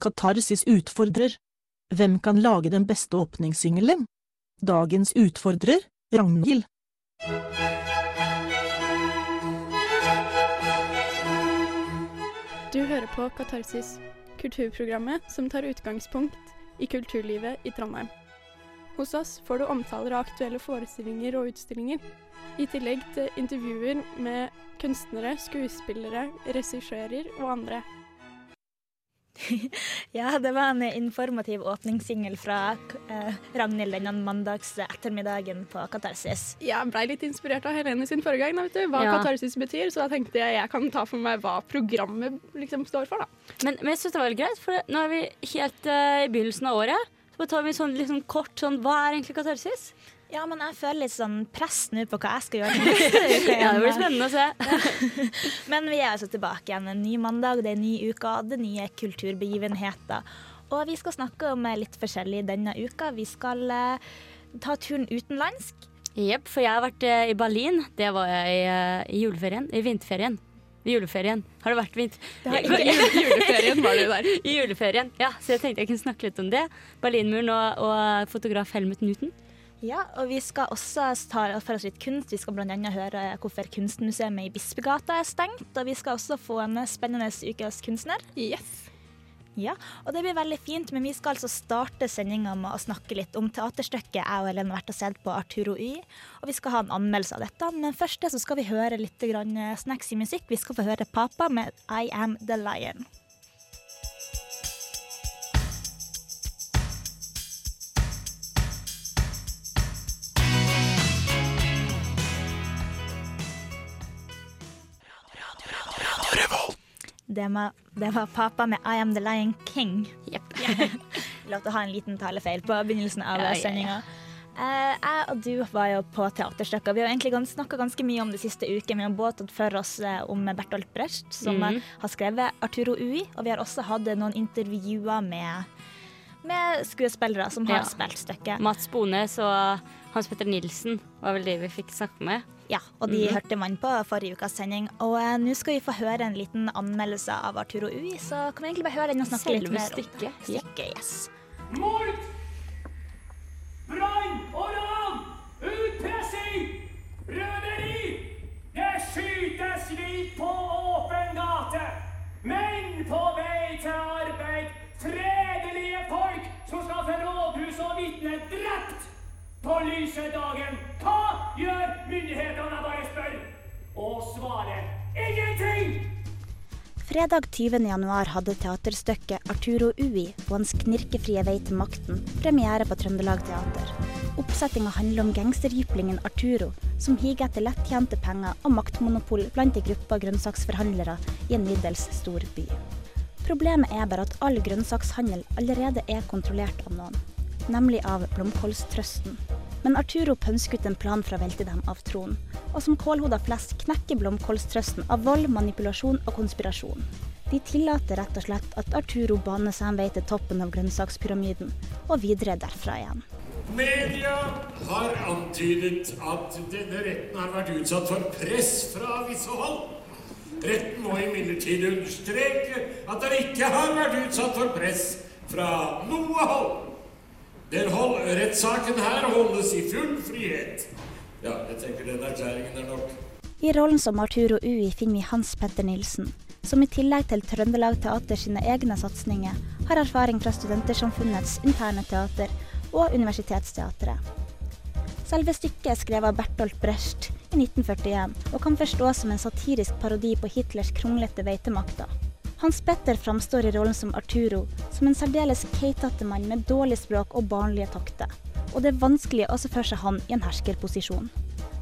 Katarsis utfordrer. Hvem kan lage den beste åpningssingelen? Dagens utfordrer, Ragnhild. Du hører på Katarsis, kulturprogrammet som tar utgangspunkt i kulturlivet i Trondheim. Hos oss får du omtaler av aktuelle forestillinger og utstillinger, i tillegg til intervjuer med kunstnere, skuespillere, regissører og andre. ja, det var en informativ åpningssingel fra eh, Ragnhild denne mandags ettermiddagen på Katarsis. Jeg blei litt inspirert av Helene sin forrige gang, vet du, hva Ja. katarsis betyr, så da tenkte jeg jeg kan ta for meg hva programmet liksom står for, da. Men, men jeg synes det var litt greit, for nå er vi helt uh, i begynnelsen av året. Så bare tar vi sånn litt sånn kort sånn Hva er egentlig katarsis? Ja, men jeg føler litt sånn press nå på hva jeg skal gjøre. Ja, det blir spennende å se. Men vi er altså tilbake igjen. En ny mandag, det er en ny uke, det er nye kulturbegivenheter. Og vi skal snakke om litt forskjellig denne uka. Vi skal uh, ta turen utenlandsk. Jepp, for jeg har vært uh, i Berlin. Det var jeg i, eh, i juleferien. I vinterferien. I juleferien. Har det vært vinter... I juleferien var du der. I juleferien, ja. Så jeg tenkte jeg kunne snakke litt om det. Berlinmuren og, og fotograf Helmut Newton. Ja, og vi skal også ta for oss litt kunst. Vi skal bl.a. høre hvorfor Kunstmuseet i Bispegata er stengt. Og vi skal også få en spennende ukes kunstner. Yes. Ja, og det blir veldig fint, men vi skal altså starte sendinga med å snakke litt om teaterstykket jeg og Helene har vært og sett på Arturo Y. Og vi skal ha en anmeldelse av dette. Men først det så skal vi høre litt snacks i musikk. Vi skal få høre Papa med I Am The Lion. Det var, det var pappa med I Am The Lion King. Yep. Lov til å ha en liten talefeil på begynnelsen av Ja, sendinga. Eh, jeg og du var jo på teaterstykker. Vi har egentlig snakka ganske mye om det siste uke. Vi har både tatt for oss eh, om Bertolt Brecht, som mm. har skrevet Arturo Ui, og vi har også hatt noen intervjuer med, med skuespillere som har Ja. spilt stykket. Mats Bones og Hans Petter Nilsen var vel de vi fikk snakke med. Ja, og de Mhm. hørte man på forrige ukas sending. Og eh, nå skal vi få høre en liten anmeldelse av Arturo Ui, så kan vi egentlig bare høre den og snakke litt Selve mer om det. Stykket, yes. Mord! Brann og ran! Utpressing! Røveri! Det skytes vilt på åpen gate! Menn på vei til arbeid! Fredelige folk som skal til rådhus og vitne drept! På lyse dagen! Hva gjør myndighetene, bare spør? Og svaret ingenting! Fredag 20. januar hadde teaterstykket Arturo Ui på hans knirkefrie vei til makten premiere på Trøndelag Teater. Oppsettinga handler om gangsterjyplingen Arturo, som higer etter lettjente penger og maktmonopol blant ei gruppe grønnsaksforhandlere i en middels stor by. Problemet er bare at all grønnsakshandel allerede er kontrollert av noen, nemlig av Blomkålstrøsten. Men Arturo pønsker ut en plan for å velte dem av tronen, og som kålhoda flest knekker Blomkålstrøsten av vold, manipulasjon og konspirasjon. De tillater rett og slett at Arturo baner seg en vei til toppen av grønnsakspyramiden, og videre derfra igjen. Media har antydet at denne retten har vært utsatt for press fra visse hold. Retten må imidlertid understreke at den ikke har vært utsatt for press fra noe hold. Den hold, rettssaken her holdes i full frihet. Ja, jeg tenker den erklæringen er nok. I rollen som Arturo Ui finner vi Hans Petter Nilsen, som i tillegg til Trøndelag Teater sine egne satsinger, har erfaring fra Studentersamfunnets interne teater og Universitetsteatret. Selve stykket er skrevet av Bertolt Brecht i 1941, og kan forstås som en satirisk parodi på Hitlers kronglete vei til makta. Hans Petter framstår i rollen som Arturo som en særdeles keitete mann med dårlig språk og barnlige takter, og det er vanskelig å se for seg han i en herskerposisjon.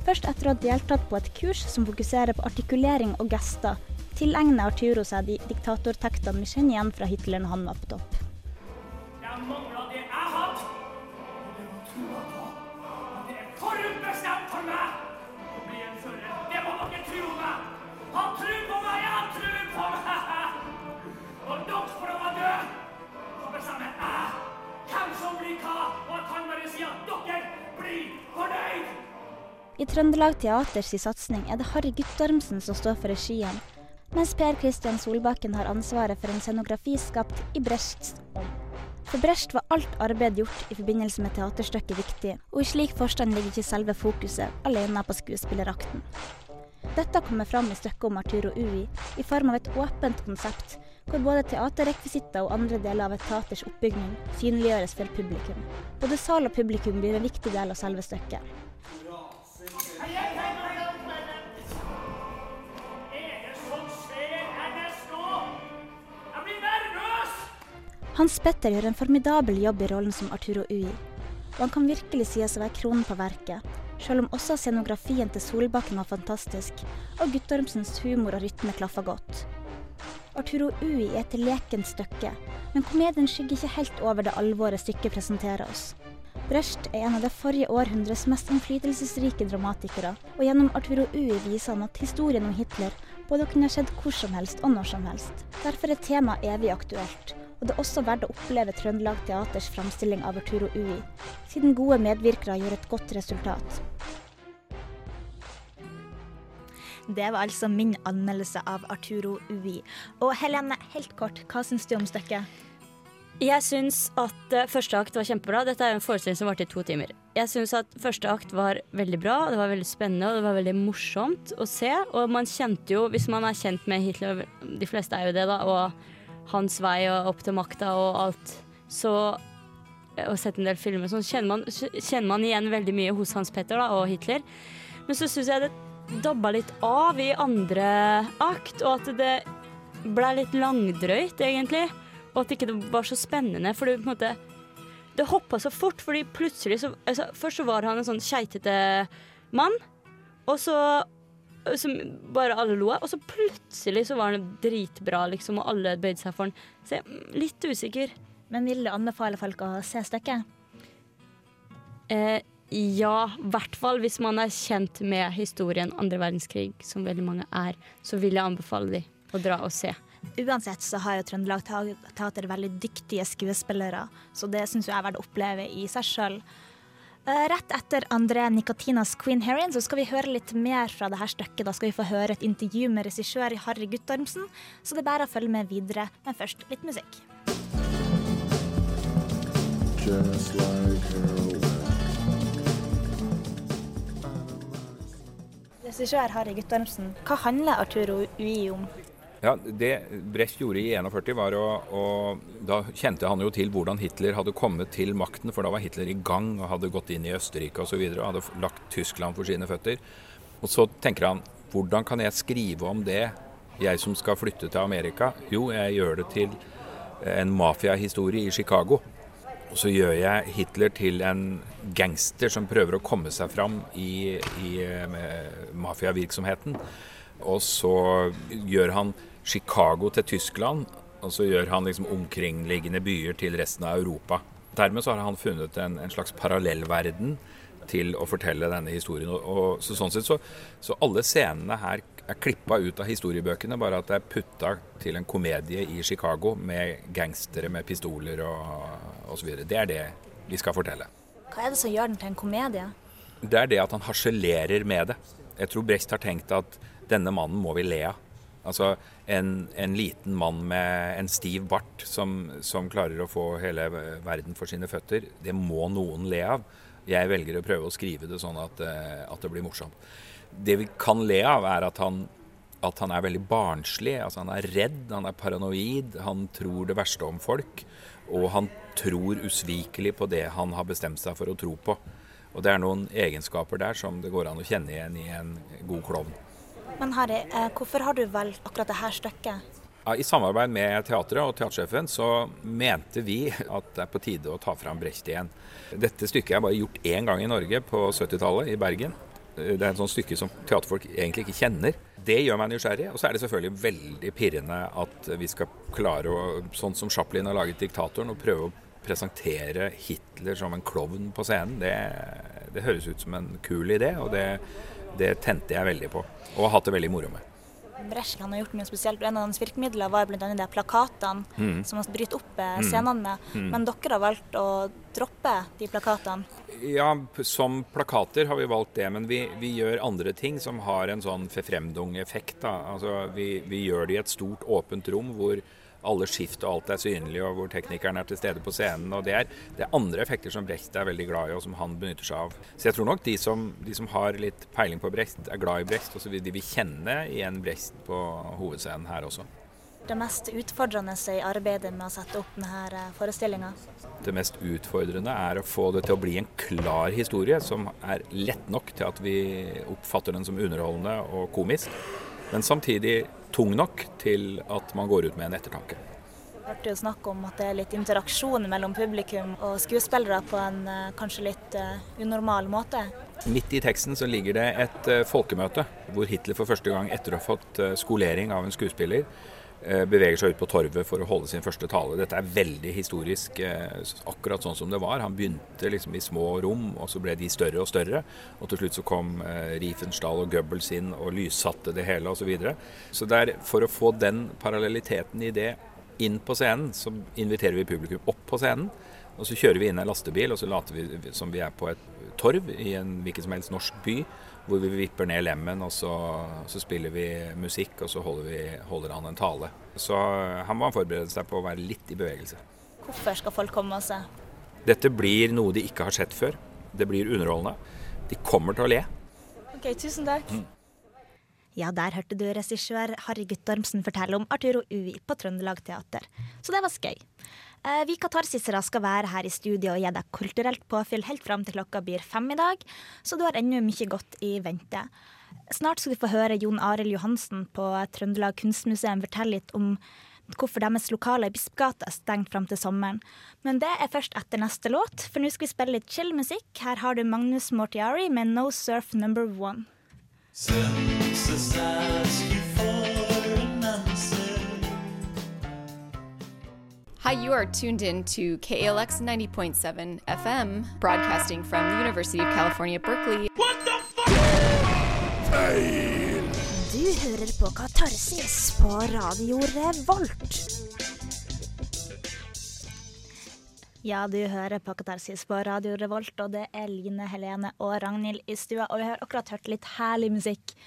Først etter å ha deltatt på et kurs som fokuserer på artikulering og gester, tilegner Arturo seg de diktatortektene vi kjenner igjen fra Hitler når han var på topp. Trøndelag Teaters satsing er det Harry Guttormsen som står for regien, mens Per Christian Solbakken har ansvaret for en scenografi skapt i Brechts ånd. For Brecht var alt arbeid gjort i forbindelse med teaterstykket viktig, og i slik forstand ligger ikke selve fokuset alene på skuespillerakten. Dette kommer fram i stykket om Arturo Ui i form av et åpent konsept, hvor både teaterrekvisitter og andre deler av et teaters oppbygning synliggjøres for publikum. Både sal og publikum blir en viktig del av selve stykket. Hans Petter gjør en formidabel jobb i rollen som Arturo Ui, og han kan virkelig sies å være kronen på verket, selv om også scenografien til Solbakken var fantastisk, og Guttormsens humor og rytme klaffa godt. Arturo Ui er et lekent stykke, men komedien skygger ikke helt over det alvoret stykket presenterer oss. Brecht er en av det forrige århundres mest innflytelsesrike dramatikere, og gjennom Arturo Ui viser han at historien om Hitler både kunne skjedd hvor som helst og når som helst. Derfor er temaet evig aktuelt, og det er også verdt å oppleve Trøndelag Teaters framstilling av Arturo Ui, siden gode medvirkere gjør et godt resultat. Det var altså min anmeldelse av Arturo Ui. Og Helene, helt kort, hva syns du om stykket? Jeg syns at uh, første akt var kjempebra. Dette er en forestilling som varte i to timer. Jeg syns at første akt var veldig bra, det var veldig spennende og det var veldig morsomt å se. Og man kjente jo, hvis man er kjent med Hitler, de fleste er jo det, da, og hans vei og opp til makta og alt, så og sett en del filmer, sånn kjenner man, kjenner man igjen veldig mye hos Hans Petter da, og Hitler. Men så syns jeg det dabba litt av i andre akt, og at det ble litt langdrøyt, egentlig. Og at det ikke var så spennende, for det på en måte Det hoppa så fort, fordi plutselig så altså, Først så var han en sånn keitete mann, og så som bare alle lo av. Og så plutselig så var han dritbra, liksom, og alle bøyde seg for han. Så jeg er litt usikker. Men vil du anbefale folk å se stykket? Eh, ja, i hvert fall hvis man er kjent med historien andre verdenskrig, som veldig mange er, så vil jeg anbefale de å dra og se. Uansett så har jo Trøndelag Teater veldig dyktige skuespillere, så det syns jeg er verdt å oppleve i seg sjøl. Rett etter André Nikotinas Queen Heron' så skal vi høre litt mer fra dette stykket. Da skal vi få høre et intervju med regissør Harry Guttormsen, så det er bare å følge med videre. Men først litt musikk. Just like Regissør Harry Guttormsen, hva handler Arturo Ui om? Ja, Det Brecht gjorde i 41 var å, å, Da kjente han jo til hvordan Hitler hadde kommet til makten, for da var Hitler i gang og hadde gått inn i Østerrike osv. Og, så videre, og hadde lagt Tyskland for sine føtter. Og så tenker han hvordan kan jeg skrive om det, jeg som skal flytte til Amerika? Jo, jeg gjør det til en mafiahistorie i Chicago. Og så gjør jeg Hitler til en gangster som prøver å komme seg fram i, i mafiavirksomheten. Og så gjør han Chicago til Tyskland, og så gjør han liksom omkringliggende byer til resten av Europa. Dermed så har han funnet en, en slags parallellverden til å fortelle denne historien. Og, og så, sånn sett så, så alle scenene her er klippa ut av historiebøkene, bare at det er putta til en komedie i Chicago med gangstere med pistoler og osv. Det er det vi skal fortelle. Hva er det som gjør den til en komedie? Det er det at han harselerer med det. Jeg tror Brecht har tenkt at denne mannen må vi le av. Altså en, en liten mann med en stiv bart som, som, klarer å få hele verden for sine føtter. Det må noen le av. Jeg velger å prøve å skrive det sånn at, eh, at det blir morsomt. Det vi kan le av, er at han, at han er veldig barnslig. Altså han er redd, han er paranoid, han tror det verste om folk. Og han tror usvikelig på det han har bestemt seg for å tro på. Og det er noen egenskaper der som det går an å kjenne igjen i en god klovn. Men Harry, eh, hvorfor har du valgt akkurat dette stykket? I samarbeid med teatret og teatersjefen så mente vi at det er på tide å ta fram Brecht igjen. Dette stykket er bare gjort én gang i Norge, på 70-tallet, i Bergen. Det er et sånt stykke som teaterfolk egentlig ikke kjenner. Det gjør meg nysgjerrig. Og så er det selvfølgelig veldig pirrende at vi skal klare å, sånn som Chaplin har laget 'Diktatoren', og prøve å presentere Hitler som en klovn på scenen. Det, det høres ut som en kul idé, og det det tente jeg veldig på, og har hatt det veldig moro med. Breschland har gjort mye spesielt. En av hans virkemidler var bl.a. de plakatene Mm. som han bryter opp eh, Mm. scenene med. Mm. Men dere har valgt å droppe de plakatene. Ja, som plakater har vi valgt det, men vi, vi gjør andre ting som har en sånn forfremdung-effekt. Altså, vi, vi gjør det i et stort, åpent rom hvor alle skift og alt er synlig, og hvor teknikeren er til stede på scenen. og Det er, det er andre effekter som Brecht er veldig glad i, og som han benytter seg av. Så jeg tror nok de som, de som har litt peiling på Brecht, er glad i Brecht, og så vil de vil kjenne igjen Brecht på hovedscenen her også. Det mest utfordrende i arbeidet med å sette opp denne forestillinga. Det mest utfordrende er å få det til å bli en klar historie som er lett nok til at vi oppfatter den som underholdende og komisk, men samtidig tung nok til at man går ut med en ettertanke. Vi hørte jo snakk om at det er litt interaksjon mellom publikum og skuespillere på en eh, kanskje litt eh, unormal måte. Midt i teksten så ligger det et eh, folkemøte hvor Hitler for første gang etter å ha fått skolering av en skuespiller beveger seg ut på torvet for å holde sin første tale. Dette er veldig historisk, eh, akkurat sånn som det var. Han begynte liksom i små rom, og så ble de større og større. Og til slutt så kom eh, Riefenstahl og Goebbels inn og lyssatte det hele osv. Så, videre. så det er for å få den parallelliteten i det inn på scenen, så inviterer vi publikum opp på scenen. Og så kjører vi inn en lastebil, og så later vi som vi er på et torv i en hvilken som helst norsk by, hvor vi vipper ned lemmen, og så, så spiller vi musikk, og så holder, vi, holder han en tale. Så han må forberede seg på å være litt i bevegelse. Hvorfor skal folk komme og se? Dette blir noe de ikke har sett før. Det blir underholdende. De kommer til å le. OK, tusen takk. Mm. Ja, der hørte du regissør Harry Guttormsen fortelle om Arturo Ui på Trøndelag Teater. Så det var skøy. Eh, Vi katarsisere skal være her i studio og gi deg kulturelt påfyll helt fram til klokka blir fem i dag, så du har ennå mye godt i vente. Snart skal du få høre Jon Arild Johansen på Trøndelag Kunstmuseum fortelle litt om hvorfor deres lokaler i Bispegata er stengt fram til sommeren. Men det er først etter neste låt, for nå skal vi spille litt chill musikk. Her har du Magnus Mortiari med No Surf Number One. Hi, you are tuned in to KALX 90.7 FM, broadcasting from the University of California, Berkeley. Du hører på Katarsis på Radio Revolt. Ja, du hører på Katarsis på Radio Revolt, og det er Line, Helene og Ragnhild i stua. Og vi har akkurat hørt litt herlig musikk.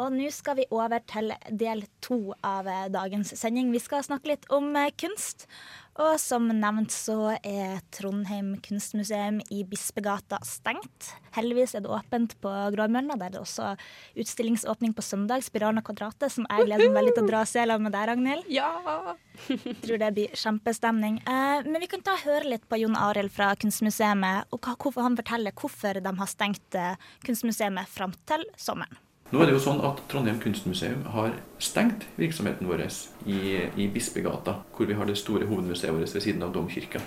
Og nå skal vi over til del to av eh, dagens sending. Vi skal snakke litt om eh, kunst. Og som nevnt så er Trondheim kunstmuseum i Bispegata stengt. Heldigvis er det åpent på Gråmølna, Der er det også utstillingsåpning på søndag, Spiralen og Kvadratet, som jeg gleder meg veldig til å dra og se sammen med deg, Ragnhild. Ja! Tror det blir kjempestemning. Eh, men vi kan ta og høre litt på Jon Arild fra Kunstmuseet, og hvorfor han forteller hvorfor de har stengt Kunstmuseet fram til sommeren. Nå er det jo sånn at Trondheim kunstmuseum har stengt virksomheten vår i, i Bispegata, hvor vi har det store hovedmuseet vårt ved siden av Domkirka.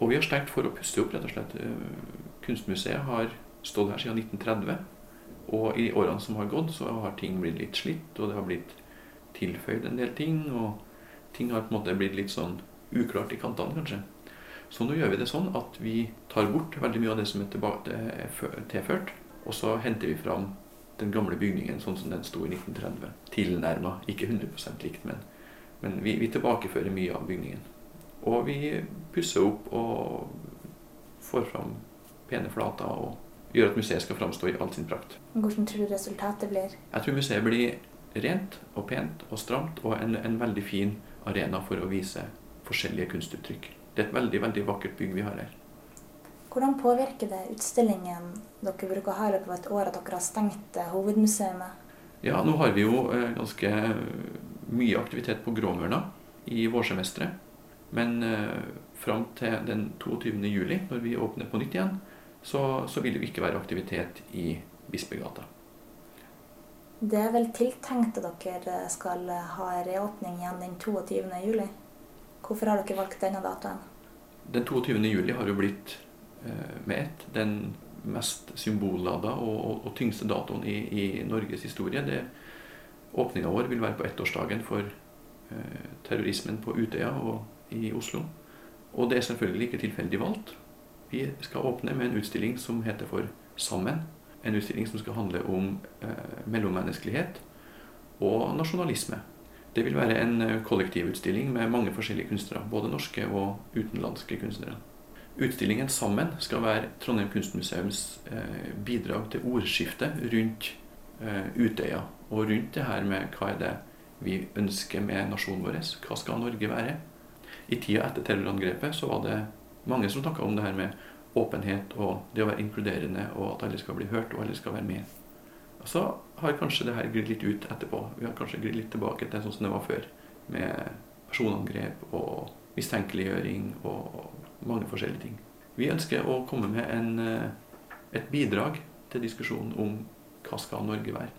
Og vi har stengt for å pusse opp, rett og slett. Eh, Kunstmuseet har stått her siden 1930. Og i årene som har gått, så har ting blitt litt slitt, og det har blitt tilføyd en del ting. Og ting har på en måte blitt litt sånn uklart i kantene, kanskje. Så nå gjør vi det sånn at vi tar bort veldig mye av det som er fø- tilført, og så henter vi fram den gamle bygningen sånn som den sto i 1930. Tilnærma, ikke 100 likt, men, men vi, vi tilbakefører mye av bygningen. Og vi pusser opp og får fram pene flater og gjør at museet skal framstå i all sin prakt. Hvordan tror du resultatet blir? Jeg tror museet blir rent og pent og stramt og en, en veldig fin arena for å vise forskjellige kunstuttrykk. Det er et veldig, veldig vakkert bygg vi har her. Hvordan påvirker det utstillingen dere bruker å ha i løpet av et år, at dere har stengt eh, hovedmuseet? Ja, nå har vi jo eh, ganske mye aktivitet på Gråmørna i vårsemesteret. Men eh, fram til den 22. juli, når vi åpner på nytt igjen, så, så vil det ikke være aktivitet i Bispegata. Det er vel tiltenkt at dere skal ha reåpning igjen den 22. juli. Hvorfor har dere valgt denne datoen? Den 22. juli har jo blitt eh, med ett den mest symbollada og, og, og tyngste datoen i, i Norges historie. Det, åpninga vår vil være på ettårsdagen for eh, terrorismen på Utøya og i Oslo. Og det er selvfølgelig ikke tilfeldig valgt. Vi skal åpne med en utstilling som heter for Sammen. En utstilling som skal handle om eh, mellommenneskelighet og nasjonalisme. Det vil være en eh, kollektivutstilling med mange forskjellige kunstnere, både norske og utenlandske kunstnere. Utstillingen sammen skal være Trondheim kunstmuseums eh, bidrag til ordskiftet rundt eh, Utøya, og rundt det her med hva er det vi ønsker med nasjonen vår, hva skal Norge være? I tida etter terrorangrepet så var det mange som snakka om det her med åpenhet og det å være inkluderende, og at alle skal bli hørt og alle skal være med. Og så har kanskje det her glidd litt ut etterpå. Vi har kanskje glidd litt tilbake til sånn som det var før. Med personangrep og mistenkeliggjøring og mange forskjellige ting. Vi ønsker å komme med en, eh, et bidrag til diskusjonen om hva skal Norge være.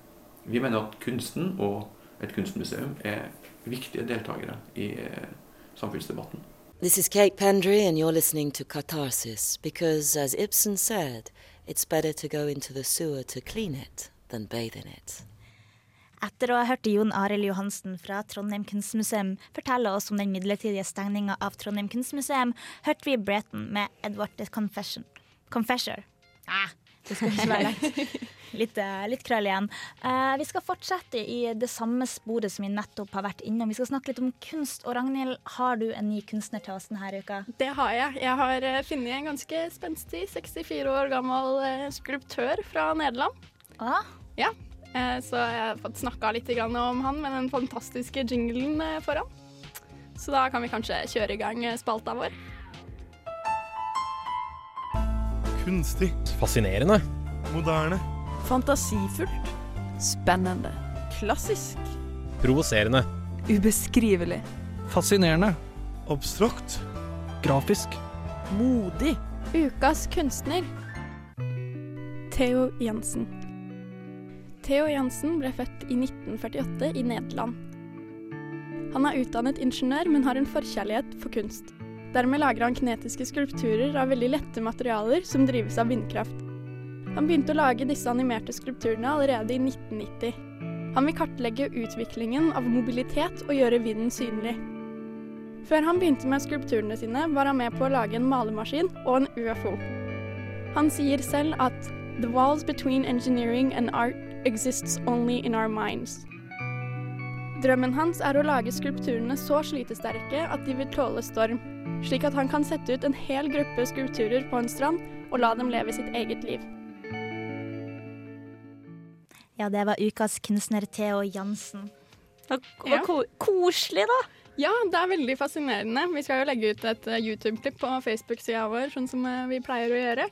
Vi mener at kunsten og et kunstmuseum er viktige deltakere i eh, samfunnsdebatten. This is Kate Pendry, and you're listening to Catharsis because, as Ibsen said, it's better to go into the sewer to clean it than bathe in it. Etter å ha hørt Jon Arild Johansen fra Trondheim kunstmuseum fortelle oss om den midlertidige stengninga av Trondheim kunstmuseum, hørte vi Breton med Edward the Confession. Confessor. Ah, det skal ikke være lett. Litt, eh, litt krøll igjen. Uh, vi skal fortsette i det samme sporet som vi nettopp har vært innom. Vi skal snakke litt om kunst. Og Ragnhild, har du en ny kunstner til oss denne uka? Det har jeg. Jeg har eh, funnet en ganske spenstig 64 år gammel skulptør fra Nederland. Ah? Ja, så jeg har fått snakka litt om han med den fantastiske jinglen eh, foran. Så da kan vi kanskje kjøre i gang eh, spalta vår. Kunstig. Fascinerende. Moderne. Fantasifullt. Spennende. Klassisk. Provoserende. Ubeskrivelig. Fascinerende. Abstrakt. Grafisk. Modig. Ukas kunstner. Theo Jensen. Theo Jensen ble født i 1948 i Nederland. Han er utdannet ingeniør, men har en forkjærlighet for kunst. Dermed lager han kinetiske skulpturer av veldig lette materialer som drives av vindkraft. Han begynte å lage disse animerte skulpturene allerede i 1990. Han vil kartlegge utviklingen av mobilitet og gjøre vinden synlig. Før han begynte med skulpturene sine, var han med på å lage en malemaskin og en UFO. Han sier selv at The walls between engineering and art exists only in our minds. Drømmen hans er å lage skulpturene så slitesterke at de vil tåle storm, slik at han kan sette ut en hel gruppe skulpturer på en strand og la dem leve sitt eget liv. Ja, det var ukas kunstner Theo Jansen. Ja. Koselig, da! Ja, det er veldig fascinerende. Vi skal jo legge ut et eh, YouTube-klipp på Facebook-sida vår, sånn som eh, vi pleier å gjøre.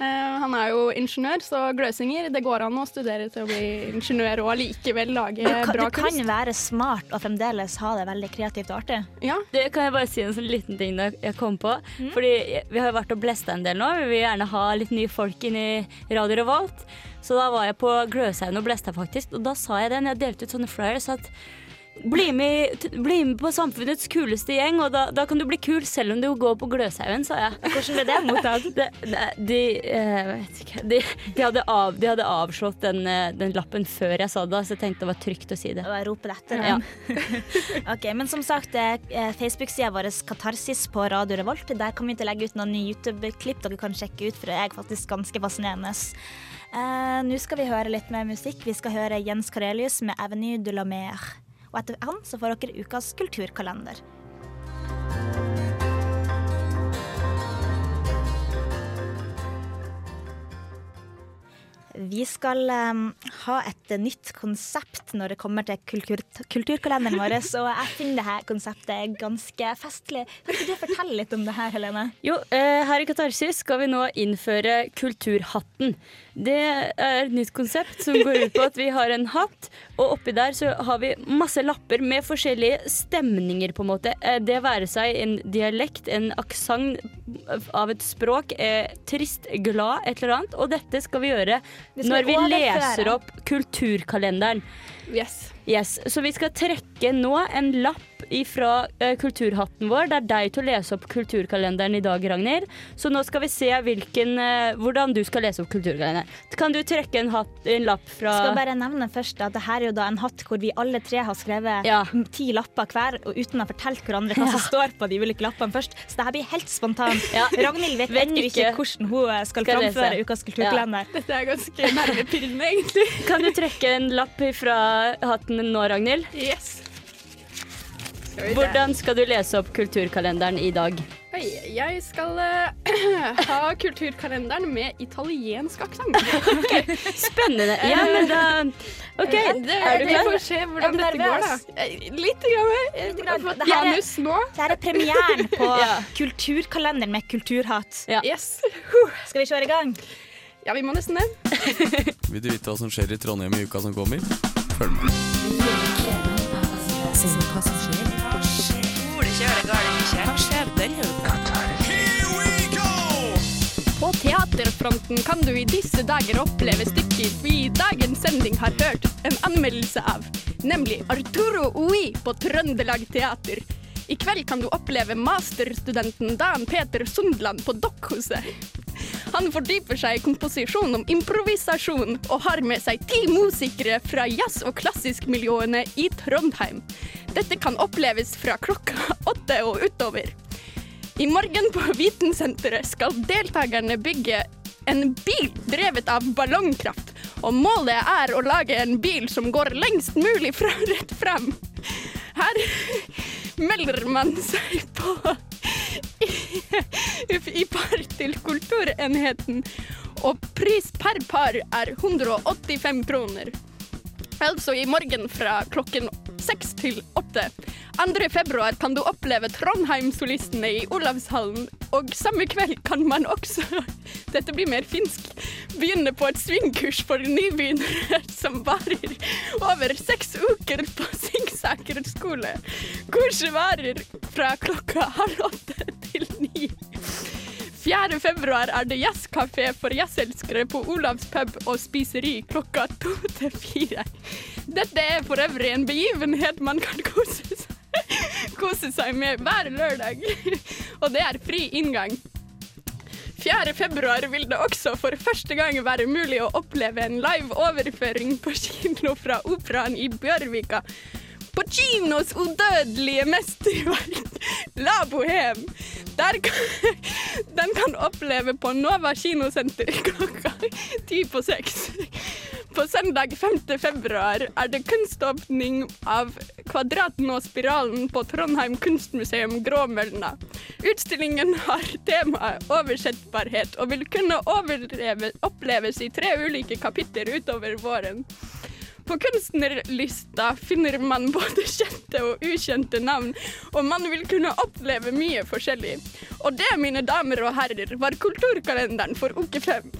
Eh, han er jo ingeniør, så gløsinger, det går an å studere til å bli ingeniør og allikevel lage kan, bra du kan kunst. være smart og fremdeles ha det veldig kreativt og artig. Ja. Det kan jeg bare si en sånn liten ting da jeg kom på. Fordi vi har jo vært og blesta en del nå. Vi vil gjerne ha litt nye folk inn i Radio Revolt. Så da var jeg på Gløshaugen og blesta faktisk. Og da sa jeg det når jeg delte ut sånne flyers at bli med, bli med på samfunnets kuleste gjeng, og da, da kan du bli kul selv om du går på Gløshaugen, sa jeg. Hvordan ble det mottatt? Det, de, eh, de, de, hadde av, de hadde avslått den, eh, den lappen før jeg sa det, så jeg tenkte det var trygt å si det. Og jeg roper etter. Ja. ok, men som sagt, eh, Facebook-sida vår Katarsis på Radio Revolt. Der kan vi ikke legge ut noen nye YouTube-klipp dere kan sjekke ut, for det er faktisk ganske fascinerende. Uh, Nå skal vi høre litt mer musikk. Vi skal høre Jens Karelius med 'Avenue de la Mer'. Og etter han så får dere ukas kulturkalender. Vi skal um, ha et nytt konsept når det kommer til kultur kulturkalenderen vår, og jeg finner dette konseptet ganske festlig. Kan ikke du fortelle litt om det her, Helene? Jo, eh, her i Katarsis skal vi nå innføre Kulturhatten. Det er et nytt konsept som går ut på at vi har en hatt, og oppi der så har vi masse lapper med forskjellige stemninger, på en måte. Eh, Det være seg en dialekt, en aksent av et språk, eh, trist, glad, et eller annet. Og dette skal vi gjøre Vi skal når vi leser opp kulturkalenderen. Yes. Yes, Så vi skal trekke nå en lapp ifra eh, kulturhatten vår. Det er deg til å lese opp kulturkalenderen i dag, Ragnhild. Så nå skal vi se hvilken, eh, hvordan du skal lese opp kulturkalenderen. Kan du trekke en, hatt, en lapp fra Skal bare nevne først at det her er jo da en hatt hvor vi alle tre har skrevet ja. ti lapper hver, og uten å ha fortalt hverandre hva som står på de ulike lappene først. Så det her blir helt spontant. Ja. Ragnhild vet, Vet ennå ikke ikke hvordan hun skal, skal, framføre lese. ukas kulturkalender. Dette er ganske nervepirrende, egentlig. Kan du trekke en lapp fra hatten nå, Ragnhild? Yes. Hvordan skal du lese opp kulturkalenderen i dag? Hei, jeg skal uh, ha kulturkalenderen med italiensk aksent. Spennende. Ja, men da OK, Det, er du vi får se hvordan dette går, da. Eh, Litt. Grann. Litt grann. Det her er- Janus nå. Det her er premieren på Ja. kulturkalenderen med kulturhatt. Yes. Skal vi kjøre i gang? Ja, vi må nesten det. Vil du vite hva som skjer i Trondheim i uka som kommer? Følg med. På teaterfronten kan du i disse dager oppleve stykker vi i dagens sending har hørt en anmeldelse av, nemlig Arturo Ui på Trøndelag Teater. I kveld kan du oppleve masterstudenten Dan Peter Sundland på Dokkhuset. Han fordyper seg i komposisjon om improvisasjon, og har med seg ti musikere fra jazz- og klassiskmiljøene i Trondheim. Dette kan oppleves fra klokka åtte og utover. I morgen på Vitensenteret skal deltakerne bygge en bil drevet av ballongkraft. Og målet er å lage en bil som går lengst mulig fra rett frem. Her melder man seg på i, par til kulturenheten, og pris per par er 185 kroner. Altså i morgen fra klokken seks til åtte. 2. februar kan du oppleve Trondheim-solistene i Olavshallen, og samme kveld kan man også Dette blir mer finsk. Begynne på et svingkurs for nybegynnere som varer over seks uker på Singsaker skole. Kurset varer fra klokka halv åtte til ni. 4. februar er det jazzkafé for jazzelskere på Olavs pub og spiseri klokka to til fire. Dette er for øvrig en begivenhet man kan kose seg, kose seg med hver lørdag, og det er fri inngang. 4. februar vil det også for første gang være mulig å oppleve en live overføring på kino fra operaen i Bjørvika. På kinos udødelige mesterverk La Bohem. Kan, den kan oppleve på Nova kinosenter klokka ti på seks. På søndag 5. februar er det kunståpning av Kvadraten og spiralen på Trondheim kunstmuseum Gråmølna. Utstillingen har temaet oversettbarhet og vil kunne overleve, oppleves i tre ulike kapitler utover våren. På kunstnerlista finner man både kjente og ukjente navn, og man vil kunne oppleve mye forskjellig. Og det, mine damer og herrer, var kulturkalenderen for uke fem.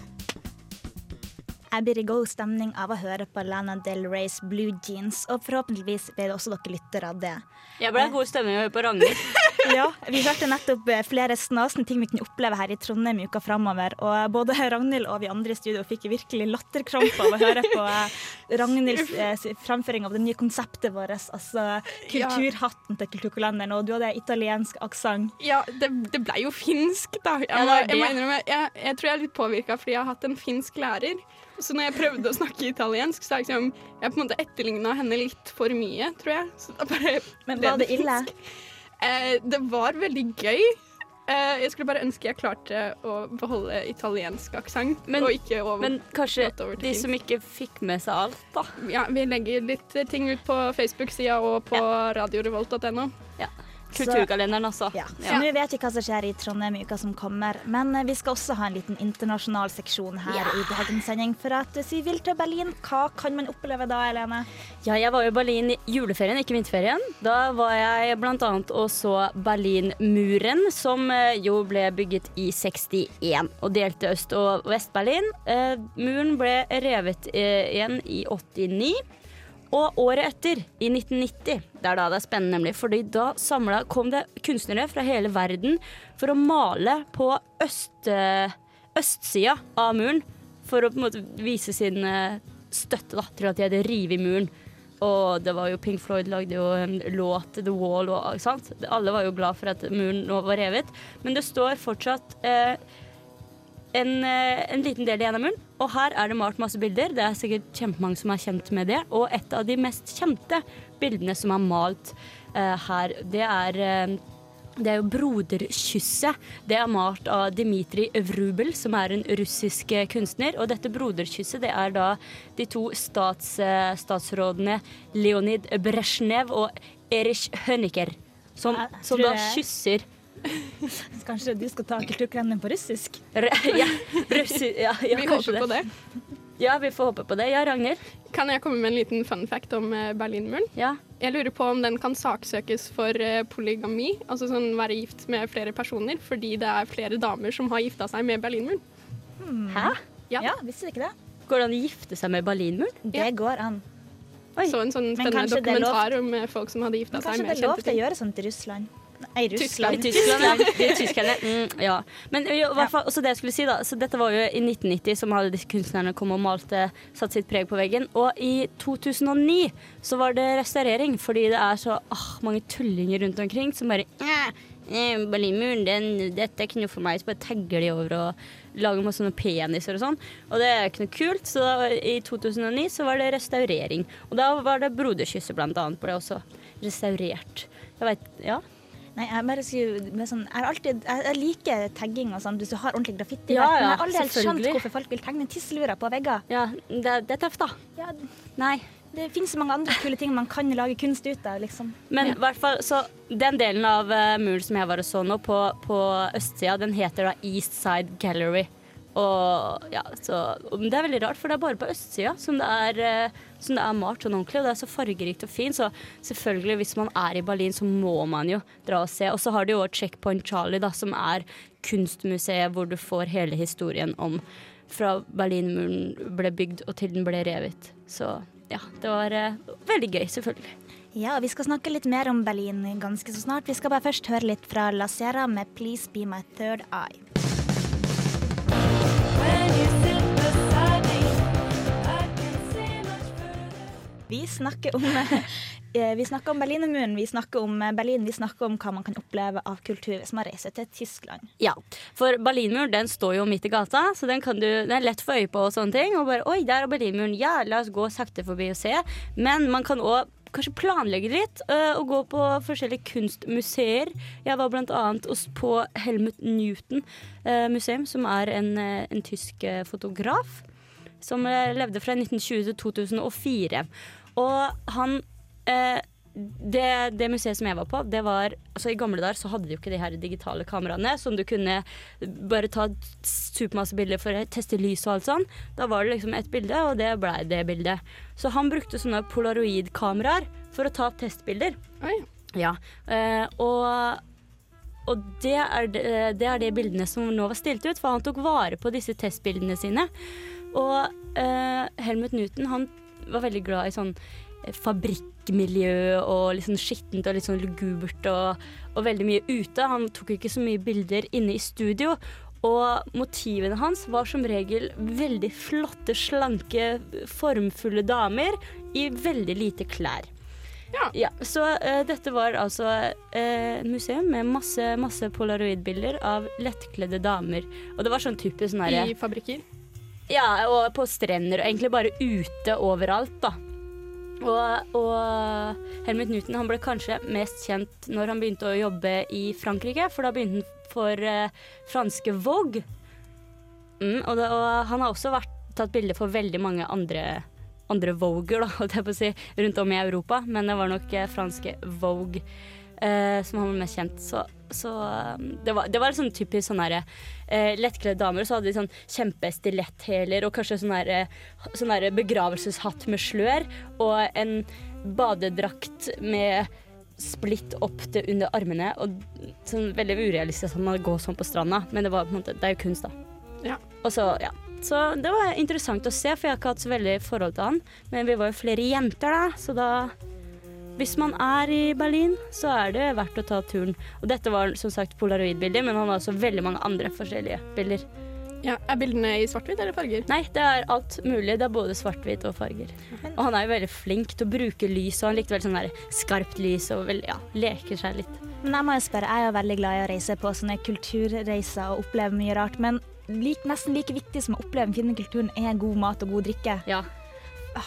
Jeg blir i god stemning av å høre på Lana Del Reys Blue Jeans, og forhåpentligvis blir det også dere lyttere av det. Jeg ble i god stemning av å høre på Ragnhild. Ja, vi hørte nettopp eh, flere snasende ting vi kunne oppleve her i Trondheim i uka framover. Og både Ragnhild og vi andre i studio fikk virkelig latterkrampe av å høre på eh, Ragnhilds eh, framføring av det nye konseptet vårt, altså kulturhatten til kulturkalenderen. Og du hadde italiensk aksent. Ja, det, det ble jo finsk, da. Jeg, må, jeg, må innrømme, jeg, jeg tror jeg er litt påvirka fordi jeg har hatt en finsk lærer. Så når jeg prøvde å snakke italiensk, så er jeg, liksom, jeg på en måte etterligna henne litt for mye, tror jeg. Men var det ille? finsk. Eh, det var veldig gøy. Eh, jeg skulle bare ønske jeg klarte å beholde italiensk aksent. Men- og ikke over, Men kanskje de som ikke fikk med seg alt, da. Ja, vi legger litt ting ut på Facebook-sida og på radiorevolt.no. Ja. Kulturkalenderen, også. Ja. Så nå vet vi hva som skjer i Trondheim i uka som kommer, men eh, vi skal også ha en liten internasjonal seksjon her i dagens sending. For at hvis vi vil til Berlin, hva kan man oppleve da, Helene? Ja, jeg var jo i Berlin i juleferien, ikke vinterferien. Da var jeg bl.a. og så Berlinmuren, som eh, jo ble bygget i 61 og delte Øst- og Vest-Berlin. Eh, muren ble revet igjen i 89. Og året etter, i 1990, det er da det er spennende, nemlig, fordi da samlet, kom det kunstnere fra hele verden for å male på øst, eh, østsida av muren, for å på en måte vise sin eh, støtte da, til at de hadde revet muren. Og det var jo Pink Floyd lagde jo en låt, The Wall, og. Alle var jo glad for at muren nå var revet. Men det står fortsatt eh, en, eh, en liten del igjen av munnen. og her er det malt masse bilder. Det er sikkert kjempemange som er kjent med det. Og et av de mest kjente bildene som er malt uh, her, det er uh, det er jo 'Broderkysset'. Det er malt av Dmitrij Vrubel, som er en russisk kunstner. Og dette broderkysset det er da de to stats, statsrådene Leonid Brezjnev og Erich Høniker, som, som da kysser Kanskje du skal ta kulturkremmen på russisk? ja, russi, ja, ja, Vi håper håper på det. Ja, vi får håpe på det. Ja, Ragnhild? Kan jeg komme med en liten fun fact om eh, Berlinmuren? Ja. Jeg lurer på om den kan saksøkes for eh, polygami, altså sånn være gift med flere personer, fordi det er flere damer som har gifta seg med Berlinmuren. Hæ? Ja. visste ikke det. Går det an å gifte seg med Berlinmuren? Det går an. Så en sånn spennende dokumentar om eh, folk som hadde gifta Men seg kanskje det er lov til å gjøre sånt i Russland? Nei, Russland. Tyskland. I Tyskland, Tyskland, mm, ja. Men i hvert fall, også det jeg skulle si da, så dette var jo i 1990 som hadde disse kunstnerne kom og malte, satt sitt preg på veggen. Og i 2009 så var det restaurering, fordi det er så ah, mange tullinger rundt omkring som bare «Æ, eh, Berlinmuren, den, dette er ikke noe for meg. Så bare tagger de over og lager masse sånne peniser og sånn. Og det er ikke noe kult, så da, i 2009 så var det restaurering. Og da var det broderkysset blant annet, ble også restaurert. Jeg vet, ja. Nei, jeg bare med sånn, jeg, alltid, jeg, jeg liker tagging og sånn, hvis du har ordentlig graffiti. Ja, men ja, jeg har aldri helt skjønt hvorfor folk vil tegne tisselurer på vegger. Ja, det, det er tøft, da. Ja, Nei. det finnes så mange andre kule ting man kan lage kunst ut av, liksom. Men i hvert fall, så den delen av uh, muren som jeg var og så nå, på, på østsida, den heter da East Side Gallery. Og ja, så Det er veldig rart, for det er bare på østsida som det er, eh, som det er malt sånn ordentlig. Og det er så fargerikt og fint, så selvfølgelig, hvis man er i Berlin, så må man jo dra og se. Og så har de jo Checkpoint Charlie, da, som er kunstmuseet hvor du får hele historien om fra Berlinmuren ble bygd og til den ble revet. Så ja, det var uh, veldig gøy, selvfølgelig. Ja, vi skal snakke litt mer om Berlin ganske så snart. Vi skal bare først høre litt fra La Sierra med 'Please Be My Third Eye'. Vi snakker om eh, vi snakker om Berlinermuren, vi snakker om eh, Berlin, vi snakker om hva man kan oppleve av kultur hvis man reiser til Tyskland. Ja, for Berlinmuren den står jo midt i gata, så den, du, den er lett å få øye på og sånne ting. Og bare oi, der er Berlinmuren, ja, la oss gå sakte forbi og se. Men man kan òg kanskje planlegge litt øh, og gå på forskjellige kunstmuseer. Jeg var blant annet på Helmut Newton øh, museum, som er en, en tysk fotograf. Som levde fra 1920 til 2004. Og han eh, det, det museet som jeg var på, det var altså I gamle dager så hadde de jo ikke de her digitale kameraene som du kunne bare ta supermasse bilder for å teste lys og alt sånn. Da var det liksom et bilde, og det blei det bildet. Så han brukte sånne polaroidkameraer for å ta testbilder. testbilder. Ja, eh, og og det er de, det er de bildene som nå var stilt ut, for han tok vare på disse testbildene sine. Og eh, Helmut Newton han var veldig glad i sånn eh, fabrikkmiljø og litt sånn skittent og litt sånn lugubert og, og veldig mye ute. Han tok ikke så mye bilder inne i studio. Og motivene hans var som regel veldig flotte, slanke, formfulle damer i veldig lite klær. Ja. så uh, dette var altså eh, et museum med masse, masse polaroidbilder av lettkledde damer. Og det var sånn typisk sånn herre I fabrikker? Ja, og på strender, og egentlig bare ute overalt, da. Og, og Helmut Newton han ble kanskje mest kjent når han begynte å jobbe i Frankrike, for da begynte han for eh, franske Vogue. Mm, og, det, og han har også vært, tatt bilder for veldig mange andre, andre Voguer, holdt jeg på å si, rundt om i Europa, men det var nok eh, franske Vogue eh, som han var mest kjent. Så, så eh, det, var, det var sånn typisk sånn herre eh, lettkledde damer, og så hadde de sånn kjempestiletthæler og kanskje sånn herre sånn herre begravelseshatt med slør og en badedrakt med splitt opp til under armene. Og sånn veldig urealistisk at man går sånn på stranda, men det, var, på en måte, det er jo kunst, da. Ja. Og så, ja. Så det var interessant å se, for jeg har ikke hatt så veldig forhold til han. Men vi var jo flere jenter, da, så da Hvis man er i Berlin, så er det verdt å ta turen. Og dette var som sagt polaroidbilder, men han har også veldig mange andre forskjellige bilder. Ja, Er bildene i svart-hvitt eller farger? Nei, det er alt mulig. Det er både svart-hvitt og farger. Og han er jo veldig flink til å bruke lys, og han likte veldig sånn der skarpt lys og vel, ja, leker seg litt. Men jeg må jo spørre, jeg er jo veldig glad i å reise på sånne kulturreiser og oppleve mye rart. Men lik, nesten like viktig som å oppleve den fine kulturen, er god mat og god drikke. Ja.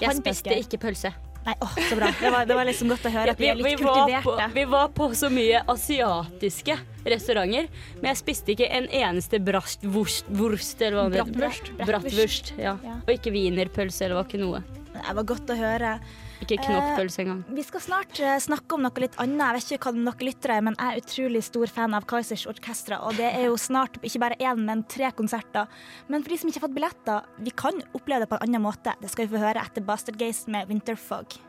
Jeg spiste ikke pølse. Nei, åh, så bra. Det var, det var liksom godt å høre at vi er litt var på, kultiverte. vi var på så mye asiatiske restauranter, men jeg spiste ikke en eneste bratwurst, wurst, eller hva det heter. Bratwurst. Ja. Og ikke wienerpølse, eller var ikke noe. Det var godt å høre. Ikke knoppølse engang. Eh, vi skal snart eh, snakke om noe litt annet. Jeg vet ikke hva dere lyttere er, men jeg er utrolig stor fan av Kaizers Orkestra. Og det er jo snart ikke bare én, men tre konserter. Men for de som ikke har fått billetter, vi kan oppleve det på en annen måte. Det skal vi få høre etter Bastard Gaze med Winterfog.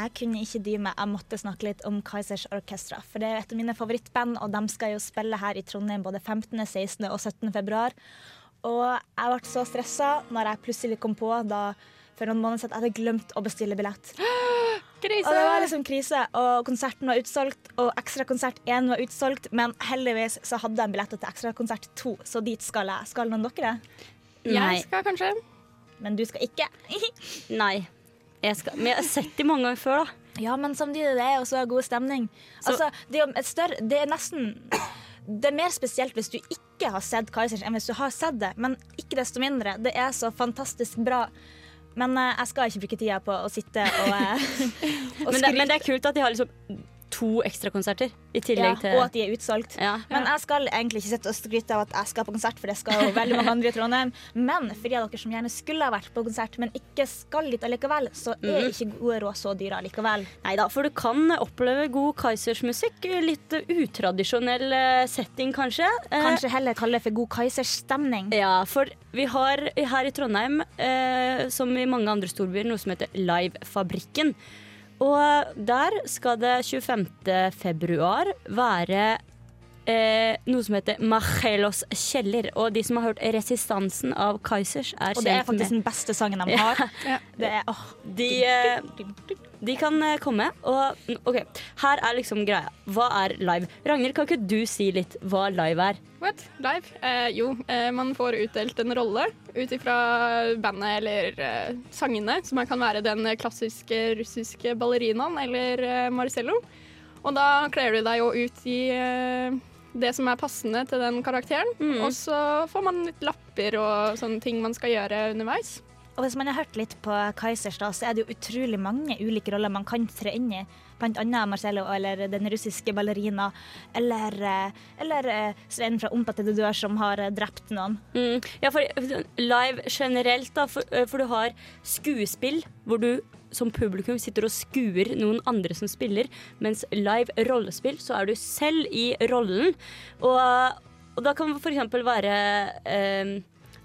Jeg kunne ikke dy meg, jeg måtte snakke litt om Kaizers Orkestra. For det er et av mine favorittband, og de skal jo spille her i Trondheim både 15., 16. og 17. februar. Og jeg ble så stressa når jeg plutselig kom på da for noen måneder siden at jeg hadde glemt å bestille billett. Krise! Og det var liksom krise, og konserten var utsolgt, og ekstrakonsert 1 var utsolgt, men heldigvis så hadde jeg billetter til ekstrakonsert 2, så dit skal jeg. Skal noen dere? Nei. Jeg skal kanskje. Men du skal ikke? Nei. Jeg skal, men jeg har sett dem mange ganger før, da. Ja, men samtidig, det er jo så god stemning. Altså, det er et større Det er nesten Det er mer spesielt hvis du ikke har sett Kaizers enn hvis du har sett det, men ikke desto mindre. Det er så fantastisk bra. Men eh, jeg skal ikke bruke tida på å sitte og, eh, og Men men det er kult at de har liksom to ekstrakonserter i ja, til og at de er utsolgt. Ja. Men jeg skal egentlig ikke sitte og skryte av at jeg skal på konsert, for det skal jo veldig mange andre i Trondheim. Men for de av dere som gjerne skulle ha vært på konsert, men ikke skal dit allikevel, så er mm. ikke gode råd så dyre allikevel. Nei da, for du kan oppleve god Kaizers-musikk. Litt utradisjonell eh, setting, kanskje. Eh, Kanskje heller kalle det for god Kaizers-stemning. Ja, for vi har her i Trondheim, eh, som i mange andre storbyer, noe som heter Livefabrikken. Og der skal det 25. februar være eh, noe som heter Machelos kjeller. Og de som har hørt Resistansen av Kaizers, er kjent med Og det er faktisk med den beste sangen de har. Det er, åh. de, eh, de kan eh, komme, og mm, OK, her er liksom greia. Hva er live? Ragnhild, kan ikke du si litt hva live er? What? Live? Eh, jo, eh, man får utdelt en rolle ut ifra bandet eller eh, sangene. Så man kan være den klassiske russiske ballerinaen eller eh, Marcello. Og da kler du deg jo ut i eh, det som er passende til den karakteren. Og så får man litt lapper og sånne ting man skal gjøre underveis. Og hvis man har hørt litt på Kaizers, da, så er det jo utrolig mange ulike roller man kan tre inn i. Blant annet Marcello eller den russiske ballerina, eller, eh, eller eh, Svein fra Ompa til du dør som har eh, drept noen. Mm. Ja, for live generelt, da, for, for du har skuespill hvor du som publikum sitter og skuer noen andre som spiller, mens live rollespill, så er du selv i rollen. Og, og da kan det eksempel være eh,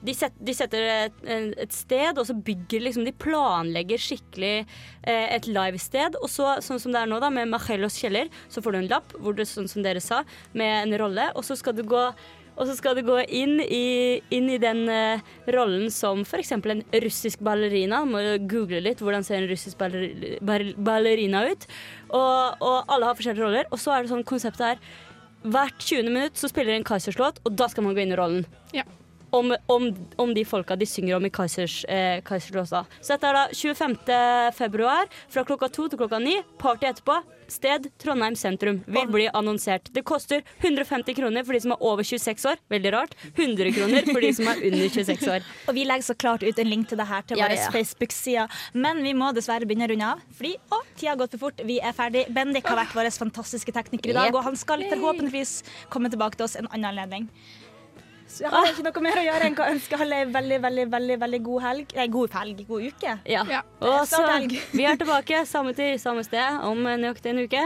de, set, de setter et, et sted, og så bygger liksom De planlegger skikkelig eh, et livested. Og så, sånn som det er nå, da, med Machelos kjeller, så får du en lapp hvor det, sånn som dere sa, med en rolle, og så skal du gå og så skal du gå inn i, inn i den uh, rollen som f.eks. en russisk ballerina. Må google litt hvordan ser en russisk baller, ball, ballerina ut. Og, og alle har forskjellige roller. Og så er det sånn konseptet her Hvert 20. minutt så spiller en Kaizers-låt, og da skal man gå inn i rollen. Ja. Om, om, om de folka de synger om i Kaizers, eh, Kaiserslåsa. Så dette er da 25. februar fra klokka to til klokka ni. Party etterpå. Sted Trondheim sentrum. Vil bli annonsert. Det koster 150 kroner for de som er over 26 år. Veldig rart. 100 kroner for de som er under 26 år. Og vi legger så klart ut en link til det her til Ja, våre ja. Facebook-sider. Men vi må dessverre begynne å runde av, fordi å, tida har gått for fort. Vi er ferdig. Bendik har vært vår fantastiske tekniker i dag, og han skal forhåpentligvis komme tilbake til oss en annen anledning. Jeg har ikke noe mer å gjøre enn å ønske alle en veldig, veldig, veldig, veldig god helg. Nei, god helg, god uke. Ja. Og så, vi er tilbake samme tid, samme sted om nøyaktig en uke.